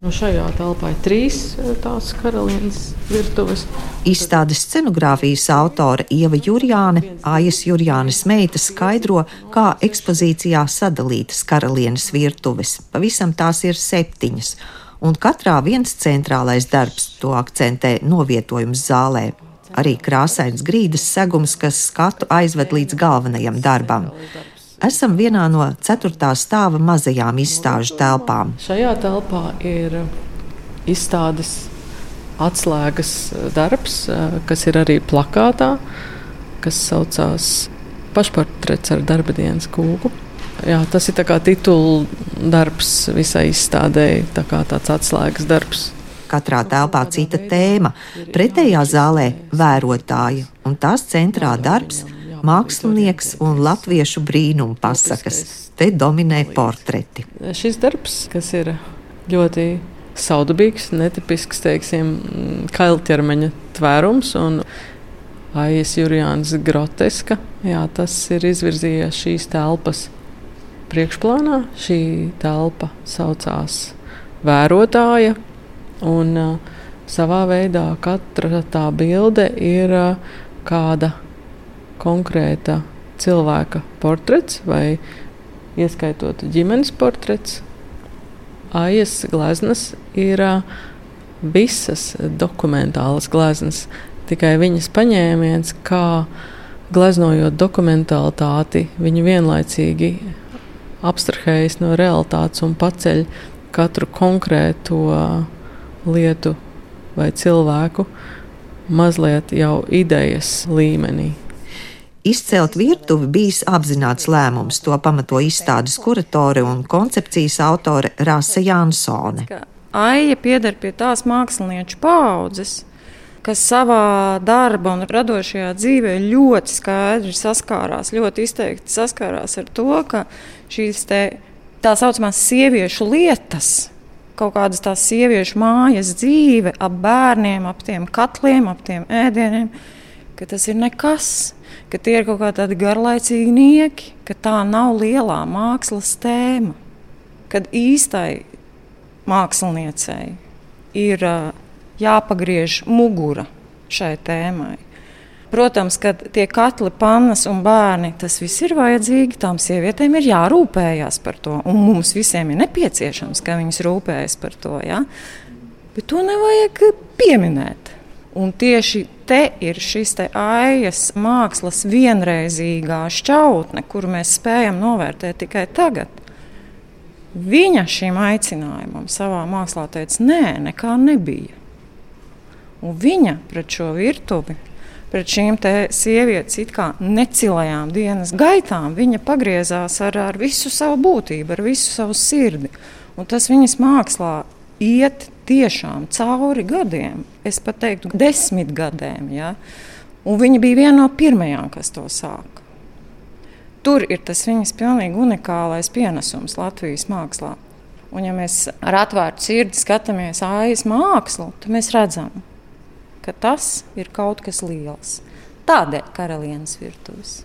Nu, šajā telpā ir trīs eh, tās karalienes virtuves. Izstādes scenogrāfijas autore Ieva Jurjāne, Aijas Jurjānes meita skaidro, kā ekspozīcijā sadalītas karalienes virtuves. Pavisam tās ir septiņas, un katrā viens centrālais darbs to akcentē novietojums zālē. Arī krāsains grīdas segums, kas skatu aizved līdz galvenajam darbam esam vienā no ceturtā stāva mazajām izstāžu telpām. Šajā telpā ir izstādes atslēgas darbs, kas ir arī plakātā, kas saucās pašportrets ar darba dienas kūku. Jā, tas ir titula darbs visai izstādēji, tā kā tāds atslēgas darbs. Katrā telpā cita tēma, pretējā zālē vērotāja, un tās centrā darbs mākslinieks un latviešu brīnuma pasakas. Te dominē portreti. Šis darbs, kas ir ļoti saudabīgs, netipisks, teiksim, kailķermeņa tvērums un Aijas Jurijāns groteska, jā, tas ir izvirzījies šīs telpas priekšplānā. Šī telpa saucās vērotāja, un uh, savā veidā katra tā bilde ir uh, kāda konkrēta cilvēka portrets vai ieskaitot ģimenes portrets. Aijas gleznas ir visas dokumentālas gleznas, tikai viņas paņēmiens, kā gleznojot dokumentālitāti, viņi vienlaicīgi abstrahējas no realitātes un paceļ katru konkrēto lietu vai cilvēku mazliet jau idejas līmenī. Izcelt virtuvi bijis apzināts lēmums. To pamato izstādes kuratore un koncepcijas autore Rāsa Jansone. Aija pieder pie tās mākslinieču paudzes, kas savā darba un radošajā dzīvē ļoti skaidri saskārās, ļoti izteikti saskārās ar to, ka šīs te, tā saucamās sieviešu lietas, kaut kādas tās sieviešu mājas dzīve ap bērniem, ap tiem katliem, ap tiem ēdieniem, ka tas ir nekas ka tie ir kaut kādi garlaicīgi nieki, ka tā nav lielā mākslas tēma. Kad īstai māksliniecei ir jāpagriež mugura šai tēmai. Protams, ka tie katli, pannas un bērni, tas viss ir vajadzīgi. Tām sievietēm ir jārūpējas par to, un mums visiem ir nepieciešams, ka viņas rūpējas par to. Ja? Bet to nevajag pieminēt. Un tieši te ir šis te aijas mākslas vienreizīgā šķautne, kuru mēs spējam novērtēt tikai tagad. Viņa šim aicinājumam savā mākslā teica, nē, nekā nebija. Un viņa pret šo virtuvi, pret šīm sievietes it kā necilajām dienas gaitām, viņa pagriezās ar, ar visu savu būtību, ar visu savu sirdi. Un tas viņas mākslā iet tiešām cauri gadiem, es pat teiktu, desmit gadiem. Ja? Un viņa bija viena no pirmajām, kas to sāka. Tur ir tas viņas pilnīgi unikālais pienesums Latvijas mākslā. Un, ja mēs ar atvērtu sirdi skatāmies aiz mākslu, tad mēs redzam, ka tas ir kaut kas liels. Tādēļ karalienes virtuves.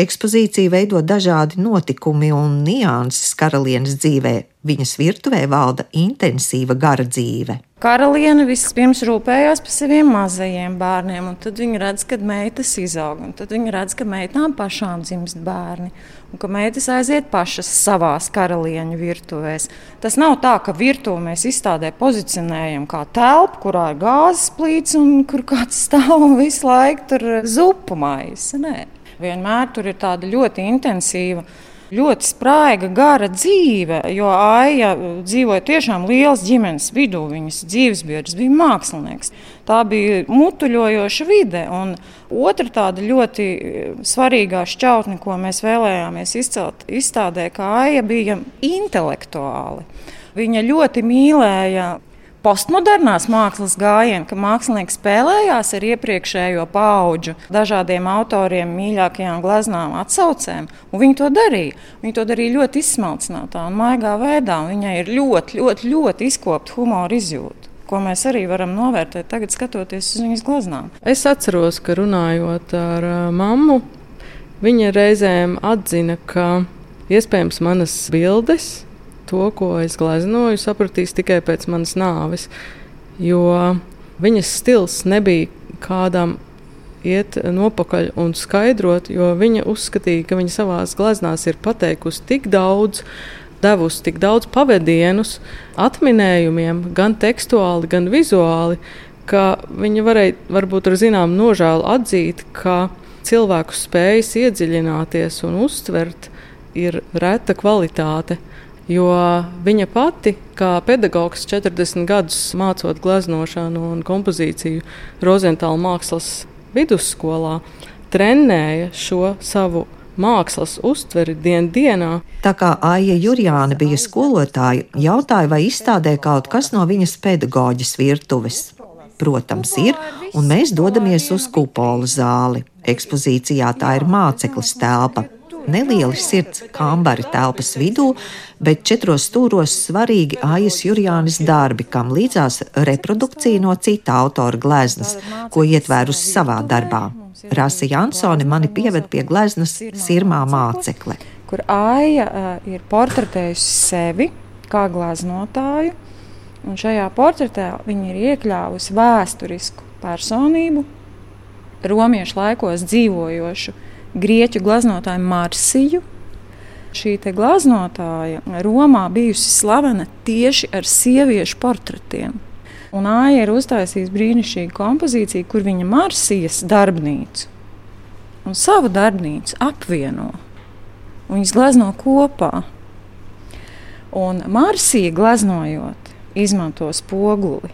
Ekspozīcija veido dažādi notikumi un nianses karalienes dzīvē. Viņas virtuvē valda intensīva gara dzīve. Karaliene vispirms rūpējās par saviem mazajiem bērniem, un tad viņa redz, kad meitas izaug, tad viņa redz, ka meitām pašām dzimst bērni, un ka meitas aiziet pašas savās karalieņu virtuvēs. Tas nav tā, ka virtuvi mēs izstādē pozicionējam kā telpu, kurā ir gāzes plīts un kur kāds stāv un visu laiku tur zupu maisa. Nē. Vienmēr tur ir tāda ļoti intensīva ļoti spraiga, gara dzīve, jo Aija dzīvoja tiešām liels ģimenes vidū. Viņas dzīvesbiedrs bija mākslinieks. Tā bija mutuļojoša vide. Un otra tāda ļoti svarīgā šķautne, ko mēs vēlējāmies izcelt izstādē, kā Aija bija intelektuāli. Viņa ļoti mīlēja postmodernās mākslas gājienu, ka mākslinieki spēlējās ar iepriekšējo pauģu, dažādiem autoriem mīļākajām gleznām, atsaucēm. Viņi to darīja. Viņi to darīja ļoti izsmalcinātā un maigā veidā. Un viņai ir ļoti, ļoti, ļoti izkopta humora izjūta. Ko mēs arī varam novērtēt tagad, skatoties uz viņas gleznām. Es atceros, ka runājot ar mammu, viņa reizēm atzina, ka iespējams manas bildes to, ko es gleznoju, sapratīs tikai pēc manas nāves. Jo viņas stils nebija kādam iet nopakaļ un skaidrot, jo viņa uzskatīja, ka viņa savā gleznās ir pateikusi tik daudz, devusi tik daudz pavadienus, atminējumiem, gan tekstuāli, gan vizuāli, ka viņa varēja varbūt ar zināmu nožēlu atzīt, ka cilvēku spējas iedziļināties un uztvert ir reta kvalitāte. Jo viņa pati, kā pedagogs, 40 gadus mācot gleznošanu un kompozīciju Rozentāla mākslas vidusskolā, trenēja šo savu mākslas uztveri dienas dienā. Tā kā Aija Jurjāna bija skolotāja, jautāja, vai izstādē kaut kas no viņas pedagoģas virtuves. Protams, ir, un mēs dodamies uz kupola zāli. Ekspozīcijā tā ir māceklis telpa, nelieli sirds kambari telpas vidū, bet četros stūros svarīgi Aijas Jurjānis darbi, kam līdzās reprodukcija no cita autora gleznas, ko ietvērusi savā darbā. Rasa Jansone mani pieved pie gleznas sirmā mācekle. Kur Aija uh, ir portretējusi sevi kā gleznotāju, un šajā portretē viņa ir iekļāvusi vēsturisku personību, romiešu laikos dzīvojošu grieķu gleznotāju Marsiju. Šī gleznotāja Romā bijusi slavena tieši ar sieviešu portretiem. Un Aija ir uztaisījusi brīnišķīgu kompozīciju, kur viņa Marsijas darbnīcu un savu darbnīcu apvieno. Viņas glezno kopā. Un Marsija gleznojot, izmanto spoguli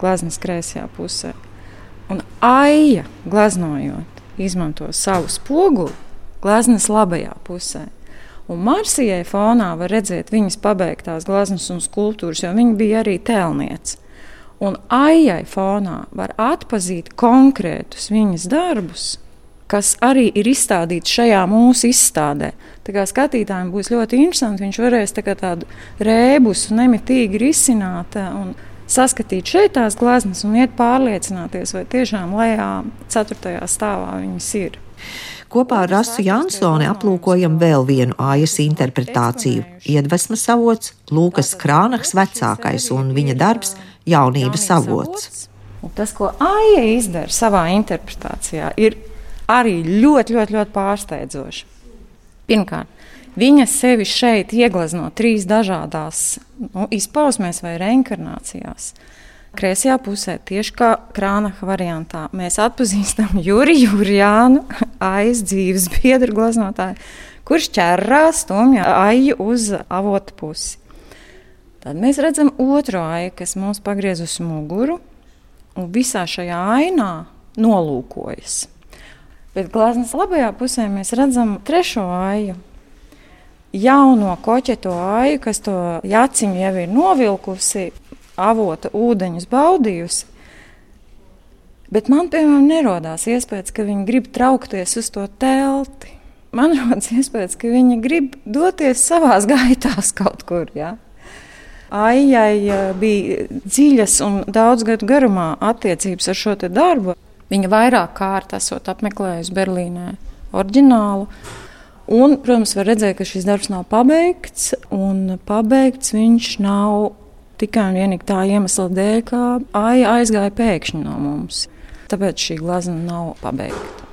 gleznas kreisajā pusē. Un Aija gleznojot, izmanto savu spoguli gleznas labajā pusē. Un Marsijai fonā var redzēt viņas pabeigtās gleznas un skulptūras, jo viņa bija arī tēlniece. Un aijai fonā var atpazīt konkrētus viņas darbus, kas arī ir izstādīti šajā mūsu izstādē. Tā kā skatītājiem būs ļoti interesanti, viņš varēs tā tādu rēbusu nemitīgi risināt. Un, saskatīt šeit tās gleznas un iet pārliecināties, vai tiešām lejā, ceturtajā stāvā viņas ir. Kopā ar Rasu Jansoni aplūkojam vēl vienu ājas interpretāciju. Iedvesmas avots Lūkas Krānaks vecākais un viņa darbs jaunības avots. Tas, ko Aija izdara savā interpretācijā, ir arī ļoti, ļoti, ļoti pārsteidzoši. Pirmkārt, Viņa sevi šeit ieglezno trīs dažādās nu, izpausmēs vai reinkarnācijās. Kreisajā pusē, tieši kā krānaha variantā, mēs atpazīstam Juriju Jurijānu, aiz dzīves biedru gleznotāju, kurš ķerrā stumja aiju uz avotu pusi. Tad mēs redzam otru aiju, kas mums pagriez uz muguru, un visā šajā ainā nolūkojas. Bet gleznas labajā pusē mēs redzam trešo aiju, jauno koķeto aju, kas to jaciņu jau ir novilkusi, avota ūdeņus baudījusi. Bet man, piemēram, nerodās iespējas, ka viņi grib traukties uz to telti. Man rodas iespējas, ka viņi grib doties savā gaitās kaut kur. Ja? Aijai bija dziļas un daudz gadu garumā attiecības ar šo darbu. Viņa vairāk kārt esot apmeklējusi Berlīnē oriģinālu. Un, protams, var redzēt, ka šis darbs nav pabeigts, un pabeigts viņš nav tikai un vienīgi tā iemesla dēļ, ka aija aizgāja pēkšņi no mums. Tāpēc šī glazma nav pabeigta.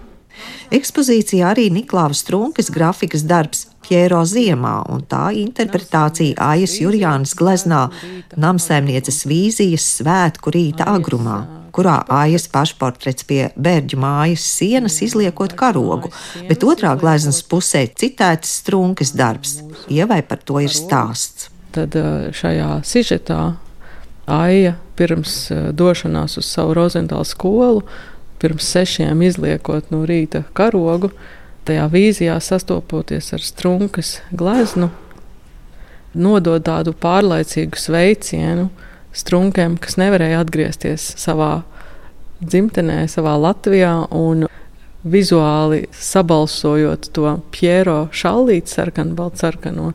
Ekspozīcijā arī Niklāvas Strunkas grafikas darbs Piero Ziemā un tā interpretācija Aijas Jurjānas gleznā Namsēmnieces vīzijas svētku rīta agrumā kurā ājas pašportrets pie bērģu mājas sienas izliekot karogu, bet otrā gleznas pusē citēts strunkas darbs. Ievai par to ir stāsts. Tad šajā sižetā Aija pirms došanās uz savu Rozentālu skolu, pirms sešiem izliekot no rīta karogu, tajā vīzijā sastopoties ar strunkas gleznu, nodod tādu pārlaicīgu sveicienu, strunkiem, kas nevarēja atgriezties savā dzimtenē, savā Latvijā. Vizuāli sabalsojot to Piero šallīti, sarkanu, baltsarkanu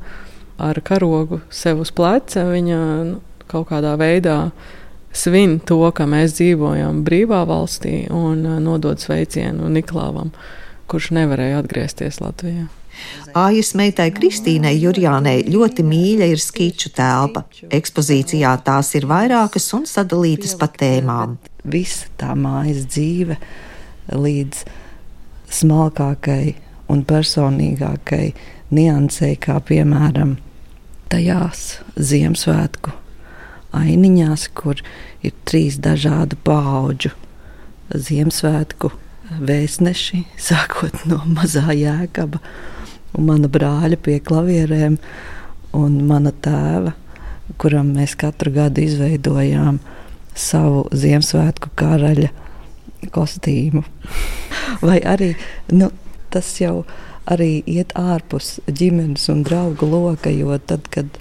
ar karogu sev uz pleca, viņa nu, kaut kādā veidā svin to, ka mēs dzīvojam brīvā valstī un nodod sveicienu Niklāvam, kurš nevarēja atgriezties Latvijā. Ājas meitai Kristīnai Jurjānai ļoti mīļa ir skiču telpa. Ekspozīcijā tās ir vairākas un sadalītas pa tēmām. Visa tā mājas dzīve līdz smalkākai un personīgākai niansei, kā piemēram tajās Ziemassvētku ainiņās, kur ir trīs dažādu pauģu Ziemassvētku vēstneši, sākot no mazā jēkaba un mana brāļa pie klavierēm un mana tēva, kuram mēs katru gadu izveidojām savu Ziemassvētku karaļa kostīmu. Vai arī nu, tas jau arī iet ārpus ģimenes un draugu loka, jo tad, kad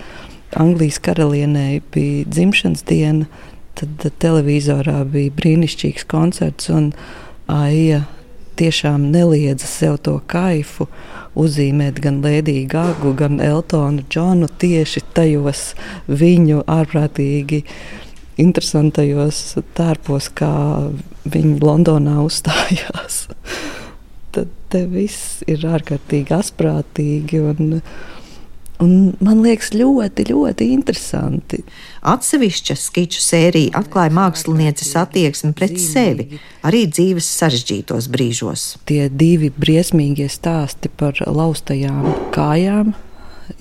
Anglijas karalienei bija dzimšanas diena, tad televizorā bija brīnišķīgs koncerts un Aija tiešām neliedza sev to kaifu uzzīmēt gan Lēdiju Gāgu, gan Eltonu Džonu tieši tajos viņu ārprātīgi interesantajos tērpos, kā viņi Londonā uzstājās. Tad viss ir ārkārtīgi asprātīgi un Un man liekas, ļoti, ļoti interesanti. Atsevišķa skiču sērija atklāja mākslinieces attieksmi pret sevi, arī dzīves sarežģītos brīžos. Tie divi briesmīgie stāsti par laustajām kājām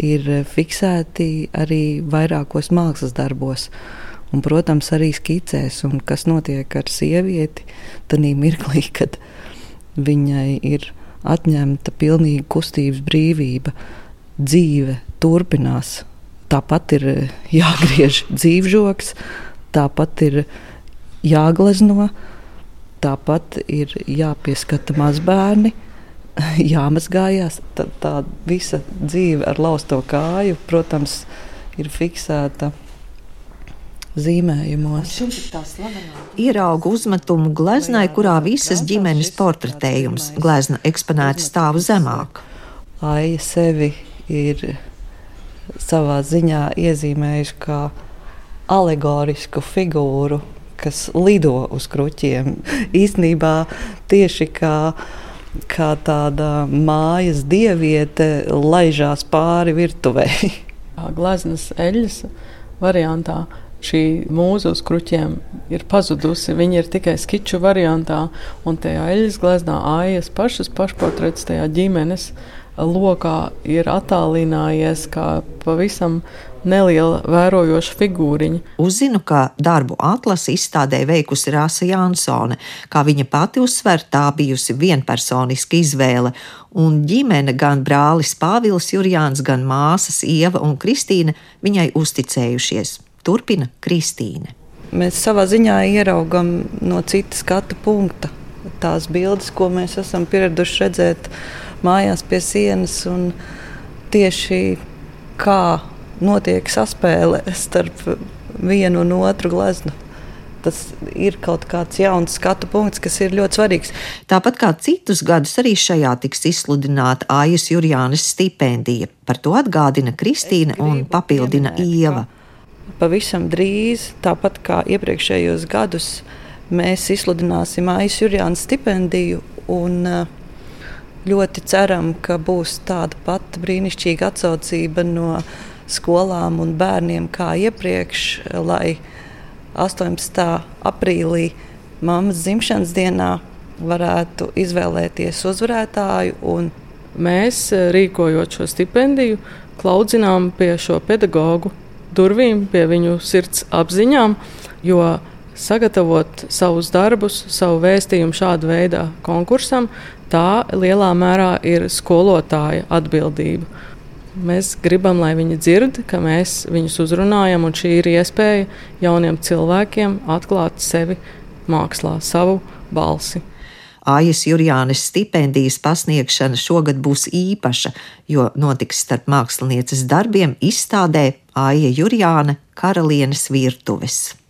ir fiksēti arī vairākos mākslas darbos. Un, protams, arī skicēs, un kas notiek ar sievieti, tad mirklī, kad viņai ir atņemta pilnīga kustības brīvība dzīve turpinās. Tāpat ir eh, jāgriež dzīvžoks, tāpat ir jāglezno, tāpat ir jāpieskata mazbērni, jāmazgājās. Tā, tā visa dzīve ar lausto kāju, protams, ir fiksēta zīmējumos. Ieraugu uzmetumu gleznai, kurā visas ģimenes portretējums, glezna eksponēta stāvu zemāk. Aija sevi ir savā ziņā iezīmējuši kā alegorisku figūru, kas lido uz kruķiem. Īsnībā tieši kā, kā tāda mājas dieviete laižās pāri virtuvei. Glaznas eļļas variantā šī mūza uz kruķiem ir pazudusi. Viņa ir tikai skiču variantā, un tajā eļļas gleznā ājas pašas pašportrets tajā ģimenes lokā ir attālinājies kā pavisam neliela vērojoša figūriņa. Uzzinu, ka darbu atlasi izstādē veikusi Rāsa Jansone. Kā viņa pati uzsver, tā bijusi vienpersoniska izvēle, un ģimene, gan brālis Pāvils Jurjāns, gan māsas Ieva un Kristīna viņai uzticējušies. Turpina Kristīne. Mēs savā ziņā ieraugam no citas skatu punkta tās bildes, ko mēs esam pieraduši redzēt mājās pie sienas. Tieši kā notiek saspēle starp vienu un otru gleznu. Tas ir kaut kāds jauns skatu punkts, kas ir ļoti svarīgs. Tāpat kā citus gadus, arī šajā tiks izsludināta Aijas Jurjānas stipendija. Par to atgādina Kristīna un papildina Ieva. Pavisam drīz, tāpat kā iepriekšējos gadus, mēs izsludināsim Aijas Jurjānas stipendiju. Un, uh, ļoti ceram, ka būs tāda pati brīnišķīga atsaucība no skolām un bērniem kā iepriekš, lai 18. aprīlī mammas dzimšanas dienā varētu izvēlēties uzvarētāju. Mēs, eh, rīkojot šo stipendiju, klaudzinām pie šo pedagoģu durvīm, pie viņu sirds apziņām, jo sagatavot savus darbus, savu vēstījumu šāda veida konkursam, tā lielā mērā ir skolotāja atbildība. Mēs gribam, lai viņi dzird, ka mēs viņus uzrunājam, un šī ir iespēja jauniem cilvēkiem atklāt sevi mākslā, savu balsi. Ājas Jurjānes stipendijas pasniegšana šogad būs īpaša, jo notiks starp mākslinieces darbiem izstādē Āja Jurjāne Karalienes virtuves.